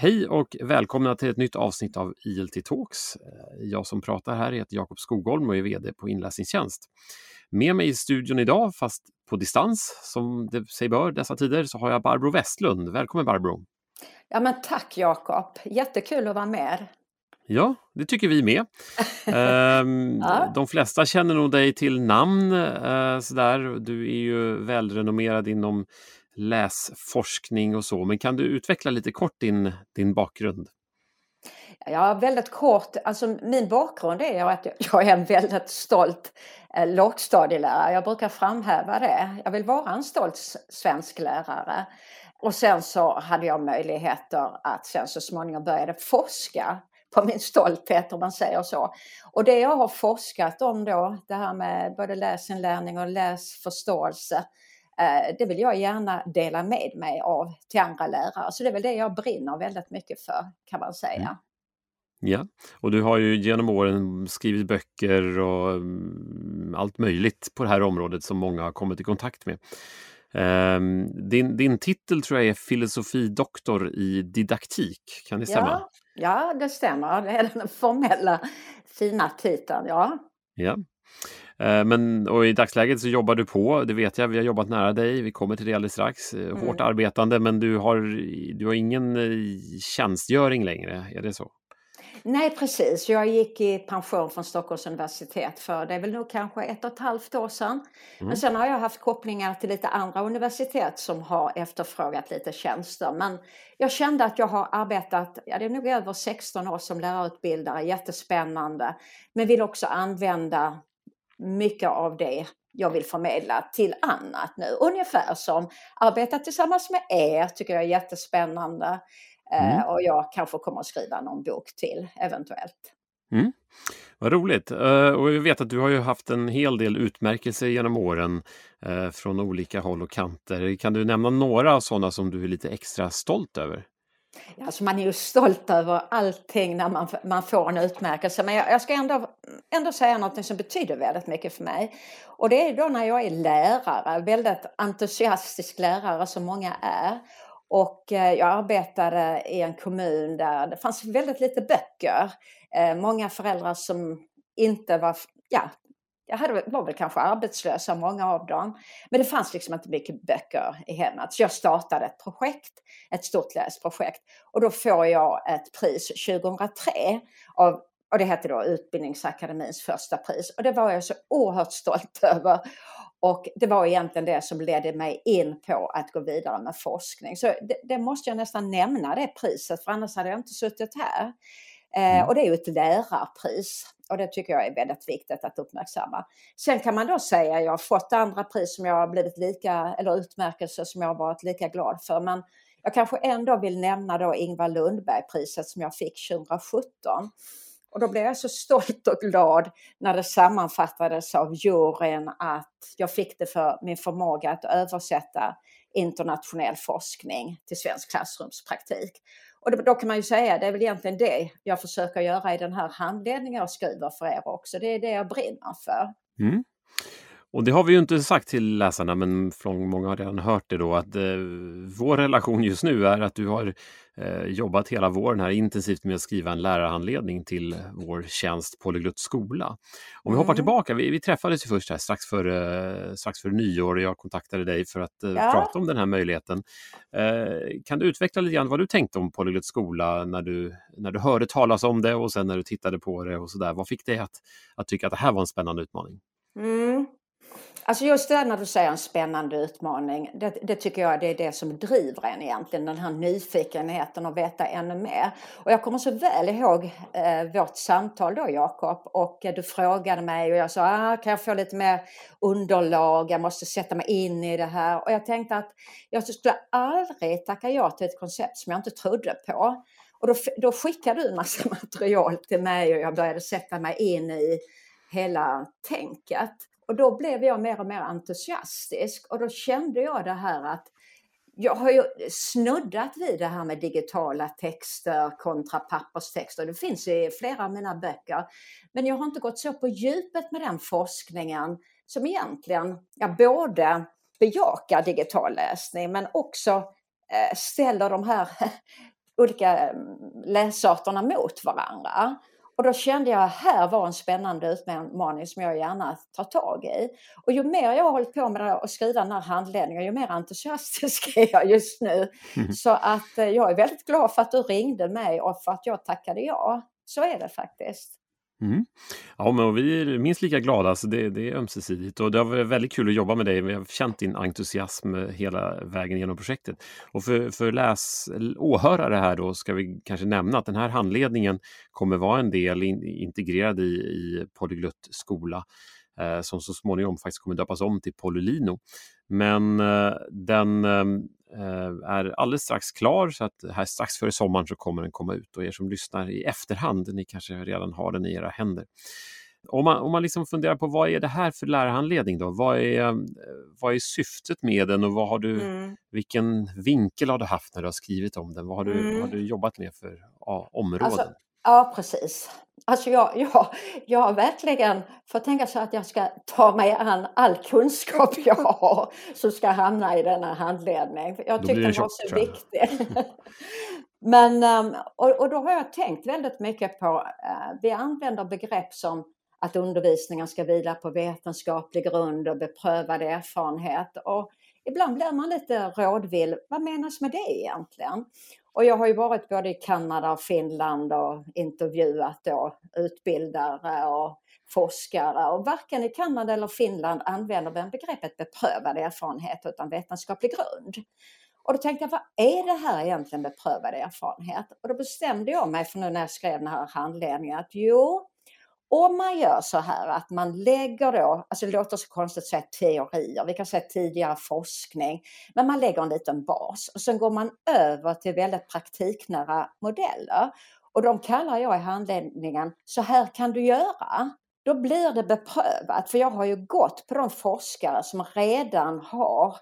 Hej och välkomna till ett nytt avsnitt av ILT Talks. Eh, jag som pratar här heter Jakob Skogholm och är VD på Inläsningstjänst. Med mig i studion idag, fast på distans som det sig bör dessa tider, så har jag Barbro Westlund. Välkommen Barbro! Ja men tack Jakob! Jättekul att vara med. Ja, det tycker vi med. Ehm, ja. De flesta känner nog dig till namn. Eh, sådär. Du är ju välrenommerad inom läsforskning och så. Men kan du utveckla lite kort din, din bakgrund? Ja, väldigt kort. Alltså, min bakgrund är att jag är en väldigt stolt eh, lågstadielärare. Jag brukar framhäva det. Jag vill vara en stolt svensk lärare. Och sen så hade jag möjligheter att sen så småningom började forska på min stolthet om man säger så. Och det jag har forskat om då, det här med både läsinlärning och läsförståelse, det vill jag gärna dela med mig av till andra lärare. Så det är väl det jag brinner väldigt mycket för kan man säga. Mm. Ja, och du har ju genom åren skrivit böcker och mm, allt möjligt på det här området som många har kommit i kontakt med. Ehm, din, din titel tror jag är filosofidoktor i didaktik, kan det stämma? Ja, ja det stämmer. Det är den formella fina titeln, ja. Ja, Eh, men och i dagsläget så jobbar du på, det vet jag, vi har jobbat nära dig, vi kommer till det alldeles strax. Eh, mm. Hårt arbetande men du har, du har ingen eh, tjänstgöring längre, är det så? Nej precis, jag gick i pension från Stockholms universitet för det är väl nog kanske ett och ett halvt år sedan. Mm. Men sen har jag haft kopplingar till lite andra universitet som har efterfrågat lite tjänster. Men jag kände att jag har arbetat, ja det är nog över 16 år som lärarutbildare, jättespännande. Men vill också använda mycket av det jag vill förmedla till annat nu. Ungefär som arbeta tillsammans med er tycker jag är jättespännande. Eh, mm. och jag kanske kommer att skriva någon bok till eventuellt. Mm. Vad roligt! Eh, och jag vet att du har ju haft en hel del utmärkelser genom åren eh, från olika håll och kanter. Kan du nämna några sådana som du är lite extra stolt över? Alltså man är ju stolt över allting när man, man får en utmärkelse men jag, jag ska ändå, ändå säga något som betyder väldigt mycket för mig. Och det är då när jag är lärare, väldigt entusiastisk lärare som många är. Och eh, jag arbetade i en kommun där det fanns väldigt lite böcker. Eh, många föräldrar som inte var ja, jag hade, var väl kanske arbetslösa, många av dem. Men det fanns liksom inte mycket böcker i hemmet. Så jag startade ett projekt, ett stort läsprojekt. Och då får jag ett pris 2003 av och det hette då Utbildningsakademins första pris. Och det var jag så oerhört stolt över. Och det var egentligen det som ledde mig in på att gå vidare med forskning. Så det, det måste jag nästan nämna det priset, för annars hade jag inte suttit här. Eh, mm. och det är ju ett lärarpris och det tycker jag är väldigt viktigt att uppmärksamma. Sen kan man då säga att jag har fått andra pris som jag har blivit lika, eller utmärkelser som jag har varit lika glad för. Men jag kanske ändå vill nämna då Ingvar Lundberg-priset som jag fick 2017. Och då blev jag så stolt och glad när det sammanfattades av juryn att jag fick det för min förmåga att översätta internationell forskning till svensk klassrumspraktik. Och då kan man ju säga, det är väl egentligen det jag försöker göra i den här handledningen jag skriver för er också. Det är det jag brinner för. Mm. Och det har vi ju inte sagt till läsarna, men många har redan hört det då, att eh, vår relation just nu är att du har eh, jobbat hela våren här intensivt med att skriva en lärarhandledning till vår tjänst Polyglott skola. Om vi mm. hoppar tillbaka, vi, vi träffades ju först här strax före, strax före nyår och jag kontaktade dig för att eh, ja. prata om den här möjligheten. Eh, kan du utveckla lite grann vad du tänkte om Polyglott skola när du, när du hörde talas om det och sen när du tittade på det och sådär. Vad fick dig att, att tycka att det här var en spännande utmaning? Mm. Alltså just det när du säger en spännande utmaning, det, det, tycker jag det är det som driver en egentligen, den här nyfikenheten att veta ännu mer. Och jag kommer så väl ihåg eh, vårt samtal då Jakob och eh, du frågade mig och jag sa, ah, kan jag få lite mer underlag, jag måste sätta mig in i det här. Och jag tänkte att jag skulle aldrig tacka ja till ett koncept som jag inte trodde på. Och då, då skickade du en massa material till mig och jag började sätta mig in i hela tänket. Och då blev jag mer och mer entusiastisk och då kände jag det här att jag har ju snuddat vid det här med digitala texter kontra papperstexter. Det finns i flera av mina böcker. Men jag har inte gått så på djupet med den forskningen som egentligen ja, både bejakar digital läsning men också eh, ställer de här olika mm, läsarterna mot varandra. Och då kände jag att här var en spännande utmaning som jag gärna tar tag i. Och ju mer jag har hållit på med att skriva den här handledningen, ju mer entusiastisk är jag just nu. Mm. Så att eh, jag är väldigt glad för att du ringde mig och för att jag tackade ja. Så är det faktiskt. Mm. Ja, men vi är minst lika glada, så det, det, är ömsesidigt. Och det har varit väldigt kul att jobba med dig. Vi har känt din entusiasm eh, hela vägen genom projektet. Och för, för läs, åhörare här då ska vi kanske nämna att den här handledningen kommer vara en del in, integrerad i, i Polyglutt skola som så småningom faktiskt kommer döpas om till Polylino. Men eh, den eh, Eh, är alldeles strax klar så att här strax före sommaren så kommer den komma ut och er som lyssnar i efterhand, ni kanske redan har den i era händer. Om man, om man liksom funderar på vad är det här för lärarhandledning då? Vad är, eh, vad är syftet med den och vad har du, mm. vilken vinkel har du haft när du har skrivit om den? Vad har du, mm. vad har du jobbat med för ja, områden? Alltså, Ja, precis. Alltså jag, jag, jag har verkligen fått tänka så att jag ska ta mig an all kunskap jag har som ska hamna i denna handledning. Jag tyckte den var så viktig. Men, ehm, och, och, då har jag tänkt väldigt mycket på, uh, vi använder begrepp som att undervisningen ska vila på vetenskaplig grund och beprövad erfarenhet. Och ibland blir man lite rådvill. Vad menas med det egentligen? Och jag har ju varit både i Kanada och Finland och intervjuat då utbildare och forskare och varken i Kanada eller Finland använder man begreppet beprövad erfarenhet utan vetenskaplig grund. Och då tänkte jag, vad är det här egentligen beprövad erfarenhet? Och då bestämde jag mig för nu när jag skrev den här handledningen att jo, om man gör så här att man lägger då, alltså det låter så konstigt att säga teorier, vi kan säga tidigare forskning, men man lägger en liten bas och sen går man över till väldigt praktiknära modeller. Och de kallar jag i handledningen, så här kan du göra. Då blir det beprövat, för jag har ju gått på de forskare som redan har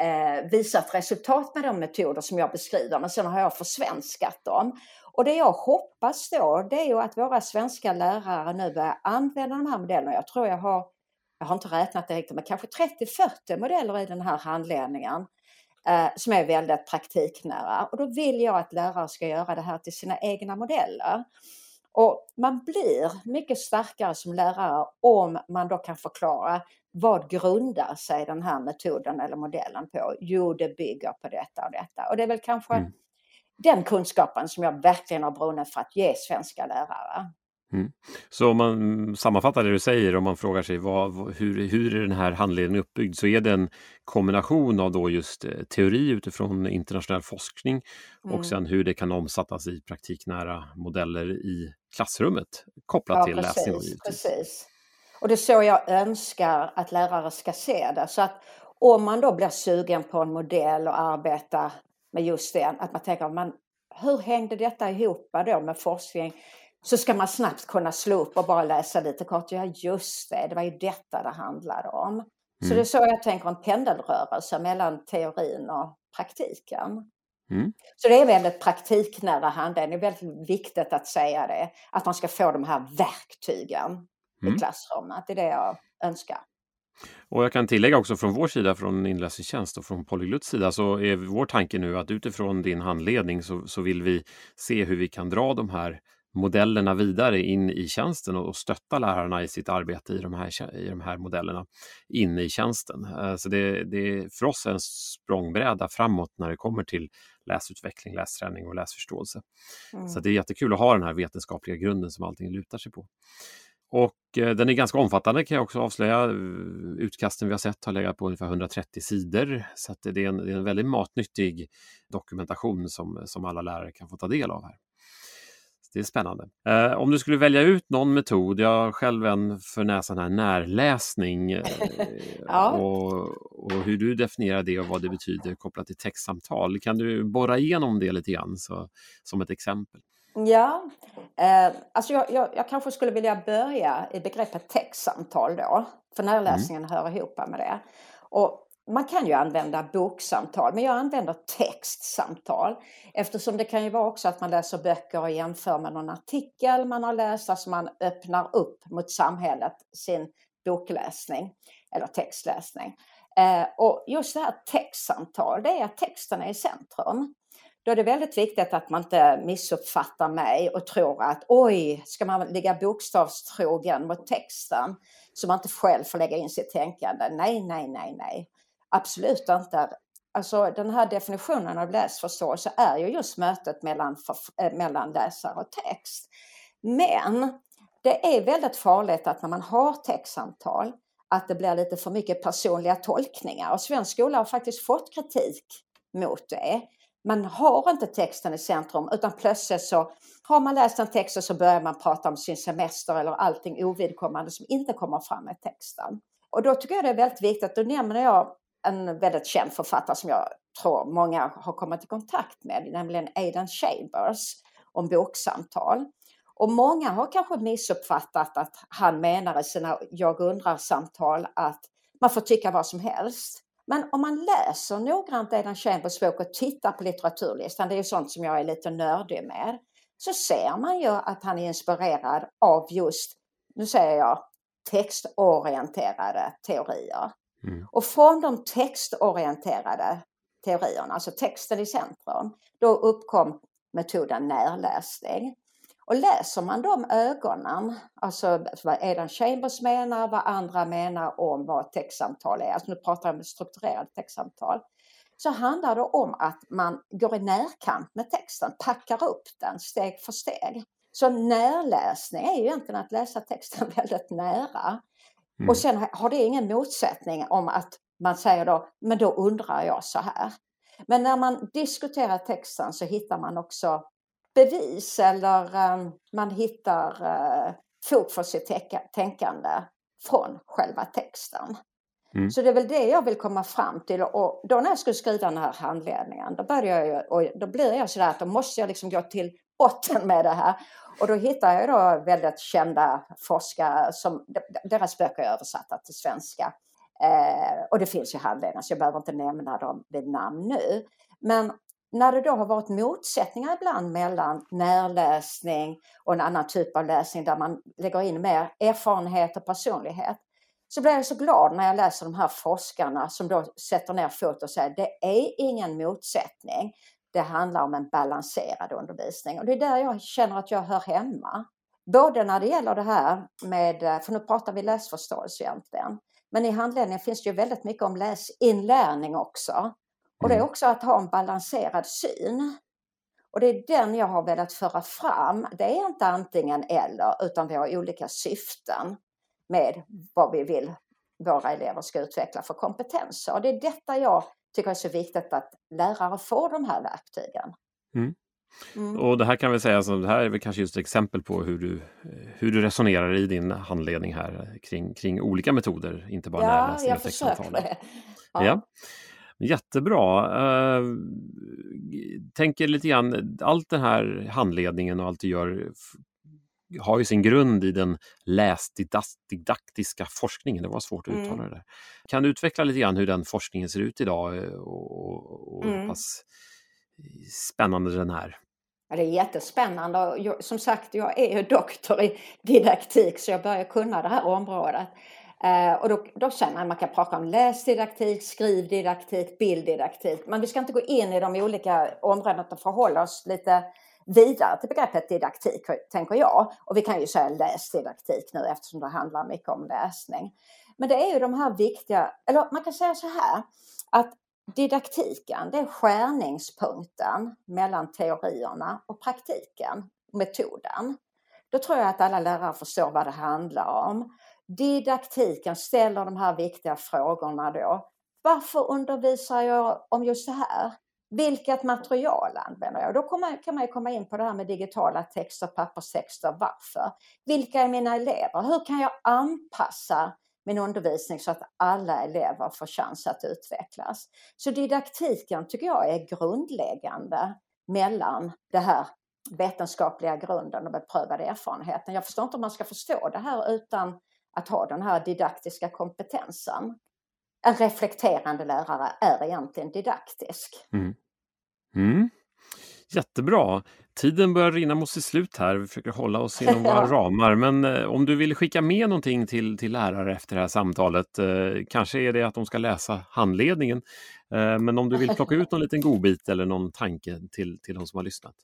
eh, visat resultat med de metoder som jag beskriver, men sen har jag försvenskat dem. Och det jag hoppas då, det är ju att våra svenska lärare nu börjar använda de här modellerna. Jag tror jag har, jag har inte räknat direkt, men kanske 30-40 modeller i den här handledningen eh, som är väldigt praktiknära. Och då vill jag att lärare ska göra det här till sina egna modeller. Och man blir mycket starkare som lärare om man då kan förklara vad grundar sig den här metoden eller modellen på? Jo, det bygger på detta och detta. Och det är väl kanske mm den kunskapen som jag verkligen har brunnit för att ge svenska lärare. Mm. Så om man sammanfattar det du säger, om man frågar sig vad, hur, hur är den här handledningen uppbyggd, så är det en kombination av då just eh, teori utifrån internationell forskning mm. och sen hur det kan omsättas i praktiknära modeller i klassrummet kopplat ja, till precis, läsning. Och precis. Och det är så jag önskar att lärare ska se det. Så att om man då blir sugen på en modell och arbeta med just det, att man tänker, man, hur hängde detta ihop då med forskning? Så ska man snabbt kunna slå upp och bara läsa lite kort. Ja, just det, det var ju detta det handlade om. Mm. Så det är så jag tänker en pendelrörelse mellan teorin och praktiken. Mm. Så det är väldigt praktiknära handledning. Det är väldigt viktigt att säga det. Att man ska få de här verktygen mm. i klassrummet. Det är det jag önskar. Och jag kan tillägga också från vår sida, från inläsningstjänst och från Polygluts sida, så är vår tanke nu att utifrån din handledning så, så vill vi se hur vi kan dra de här modellerna vidare in i tjänsten och stötta lärarna i sitt arbete i de här, i de här modellerna inne i tjänsten. Eh, så det, det är för oss en språngbräda framåt när det kommer till läsutveckling, lästräning och läsförståelse. Mm. Så det är jättekul att ha den här vetenskapliga grunden som allting lutar sig på. Och den är ganska omfattande kan jag också avslöja. Utkasten vi har sett har legat på ungefär 130 sidor. Så det, är en, det är en väldigt matnyttig dokumentation som, som alla lärare kan få ta del av här. Så det är spännande. Eh, om du skulle välja ut någon metod, jag har själv en för näsan här närläsning eh, ja. och, och, hur du definierar det och vad det betyder kopplat till textsamtal. Kan du borra igenom det lite grann så, som ett exempel? Ja, eh, alltså jag, jag, jag, kanske skulle vilja börja i begreppet textsamtal då, för närläsningen mm. hör ihop med det. Och man kan ju använda boksamtal, men jag använder textsamtal eftersom det kan ju vara också att man läser böcker och jämför med någon artikel man har läst, alltså man öppnar upp mot samhället sin bokläsning eller textläsning. Eh, och just det här textsamtal, det är att texten är i centrum då är det väldigt viktigt att man inte missuppfattar mig och tror att oj, ska man ligga bokstavstrogen mot texten så man inte själv får lägga in sitt tänkande. Nej, nej, nej, nej. Absolut inte. Alltså den här definitionen av läsförståelse är ju just mötet mellan, eh, mellan läsare och text. Men det är väldigt farligt att när man har textsamtal att det blir lite för mycket personliga tolkningar och svensk skola har faktiskt fått kritik mot det. Man har inte texten i centrum utan plötsligt så har man läst en text och så börjar man prata om sin semester eller allting ovidkommande som inte kommer fram i texten. Och då tycker jag det är väldigt viktigt, då nämner jag en väldigt känd författare som jag tror många har kommit i kontakt med, nämligen Aidan Chambers om boksamtal. Och många har kanske missuppfattat att han menar i sina Jag undrar-samtal att man får tycka vad som helst. Men om man läser noggrant Aidan Chambers bok och tittar på litteraturlistan, det är ju sånt som jag är lite nördig med, så ser man ju att han är inspirerad av just, nu säger jag, textorienterade teorier. Mm. Och från de textorienterade teorierna, alltså texten i centrum, då uppkom metoden närläsning. Och läser man de ögonen, alltså vad Aidan Chambers menar, vad andra menar om vad textsamtal är, alltså nu pratar jag om strukturerade textsamtal, så handlar det om att man går i närkamp med texten, packar upp den steg för steg. Så närläsning är ju egentligen att läsa texten väldigt nära. Mm. Och sen har det ingen motsättning om att man säger då, men då undrar jag så här. Men när man diskuterar texten så hittar man också bevis eller um, man hittar uh, fog för sitt tänkande från själva texten. Mm. Så det är väl det jag vill komma fram till och då när jag skulle skriva den här handledningen då började jag och då blir jag sådär att då måste jag liksom gå till botten med det här. Och då hittar jag då väldigt kända forskare som deras böcker är översatta till svenska. Eh, och det finns ju handledningar så jag behöver inte nämna dem vid namn nu. Men när det då har varit motsättningar ibland mellan närläsning och en annan typ av läsning där man lägger in mer erfarenhet och personlighet så blir jag så glad när jag läser de här forskarna som då sätter ner foten och säger det är ingen motsättning. Det handlar om en balanserad undervisning och det är där jag känner att jag hör hemma. Både när det gäller det här med, för nu pratar vi läsförståelse egentligen, men i handledningen finns det ju väldigt mycket om läsinlärning också. Och det är mm. också att ha en balanserad syn. Och det är den jag har velat föra fram. Det är inte antingen eller utan vi har olika syften med vad vi vill våra elever ska utveckla för kompetenser. Och det är detta jag tycker är så viktigt att lärare får de här verktygen. Mm. Mm. Och det här kan vi säga, alltså, det här är väl kanske just ett exempel på hur du, hur du resonerar i din handledning här kring, kring olika metoder, inte bara ja, närläsning och textsamtal. Ja. ja. Jättebra. Uh, tänker lite grann, allt den här handledningen och allt du gör har ju sin grund i den läsdidaktiska forskningen. Det var svårt att uttala mm. det där. Kan du utveckla lite grann hur den forskningen ser ut idag eh, och, och mm. hur pass spännande den är? Ja, det är jättespännande. Jag, som sagt, jag är ju doktor i didaktik så jag börjar kunna det här området. Eh, och då, då känner man att man kan prata om läsdidaktik, skrivdidaktik, bilddidaktik. Men vi ska inte gå in i de olika områdena utan förhålla oss lite vidare till begreppet didaktik, tänker jag. Och vi kan ju säga läsdidaktik nu eftersom det handlar mycket om läsning. Men det är ju de här viktiga, eller man kan säga så här, att didaktiken det är skärningspunkten mellan teorierna och praktiken, metoden. Då tror jag att alla lärare förstår vad det handlar om. Didaktiken ställer de här viktiga frågorna då. Varför undervisar jag om just det här? Vilket material använder jag? Då kan man komma in på det här med digitala texter, papperstexter. Varför? Vilka är mina elever? Hur kan jag anpassa min undervisning så att alla elever får chans att utvecklas? Så didaktiken tycker jag är grundläggande mellan det här vetenskapliga grunden och beprövade erfarenheten. Jag förstår inte om man ska förstå det här utan att ha den här didaktiska kompetensen. En reflekterande lärare är egentligen didaktisk. Mm. Mm. Jättebra. Tiden börjar rinna mot sitt slut här. Vi försöker hålla oss inom våra ramar. Men eh, om du vill skicka med någonting till, till lärare efter det här samtalet. Eh, kanske är det att de ska läsa handledningen. Eh, men om du vill plocka ut någon liten godbit eller någon tanke till, till de som har lyssnat?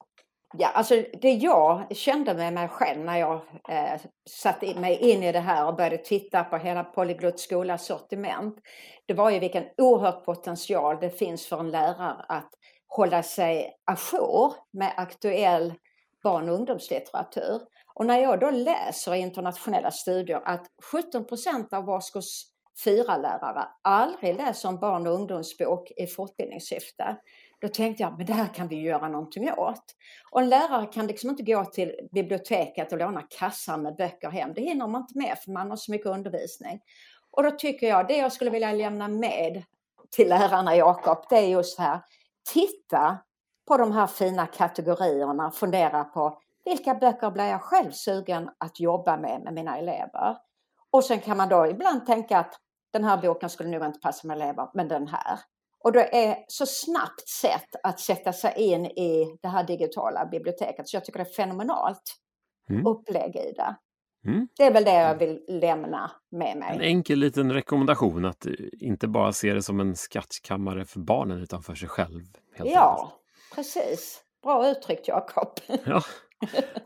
Ja, alltså det jag kände med mig själv när jag eh, satte mig in i det här och började titta på hela Polyglot skolas sortiment. Det var ju vilken oerhört potential det finns för en lärare att hålla sig ajour med aktuell barn och ungdomslitteratur. Och när jag då läser i internationella studier att 17 procent av årskurs fyra lärare aldrig läser en barn och ungdomsbok i fortbildningssyfte. Då tänkte jag, men det här kan vi göra någonting åt. Och en lärare kan liksom inte gå till biblioteket och låna kassar med böcker hem. Det hinner man inte med för man har så mycket undervisning. Och då tycker jag, det jag skulle vilja lämna med till lärarna Jakob, det är just här, titta på de här fina kategorierna, fundera på vilka böcker blir jag själv sugen att jobba med med mina elever? Och sen kan man då ibland tänka att den här boken skulle nog inte passa med elever, men den här. Och det är så snabbt sätt att sätta sig in i det här digitala biblioteket. Så jag tycker det är fenomenalt mm. upplägg i det. Mm. Det är väl det jag vill lämna med mig. En enkel liten rekommendation att inte bara se det som en skattkammare för barnen utan för sig själv. ja, enkelt. precis. Bra uttryckt Jakob. Ja,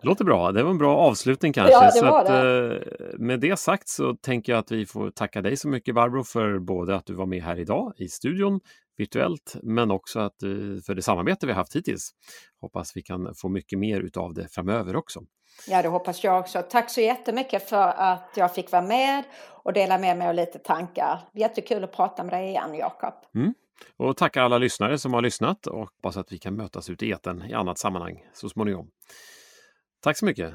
låter bra. Det var en bra avslutning kanske. Ja, det var det. Att, med det sagt så tänker jag att vi får tacka dig så mycket Barbro för både att du var med här idag i studion virtuellt men också att, eh, för det samarbete vi haft hittills. Hoppas vi kan få mycket mer utav det framöver också. Ja, det hoppas jag också. Tack så jättemycket för att jag fick vara med och dela med mig av lite tankar. Jättekul att prata med dig igen, Jakob. Mm. Och tacka alla lyssnare som har lyssnat och hoppas att vi kan mötas ute i eten i annat sammanhang så småningom. Tack så mycket!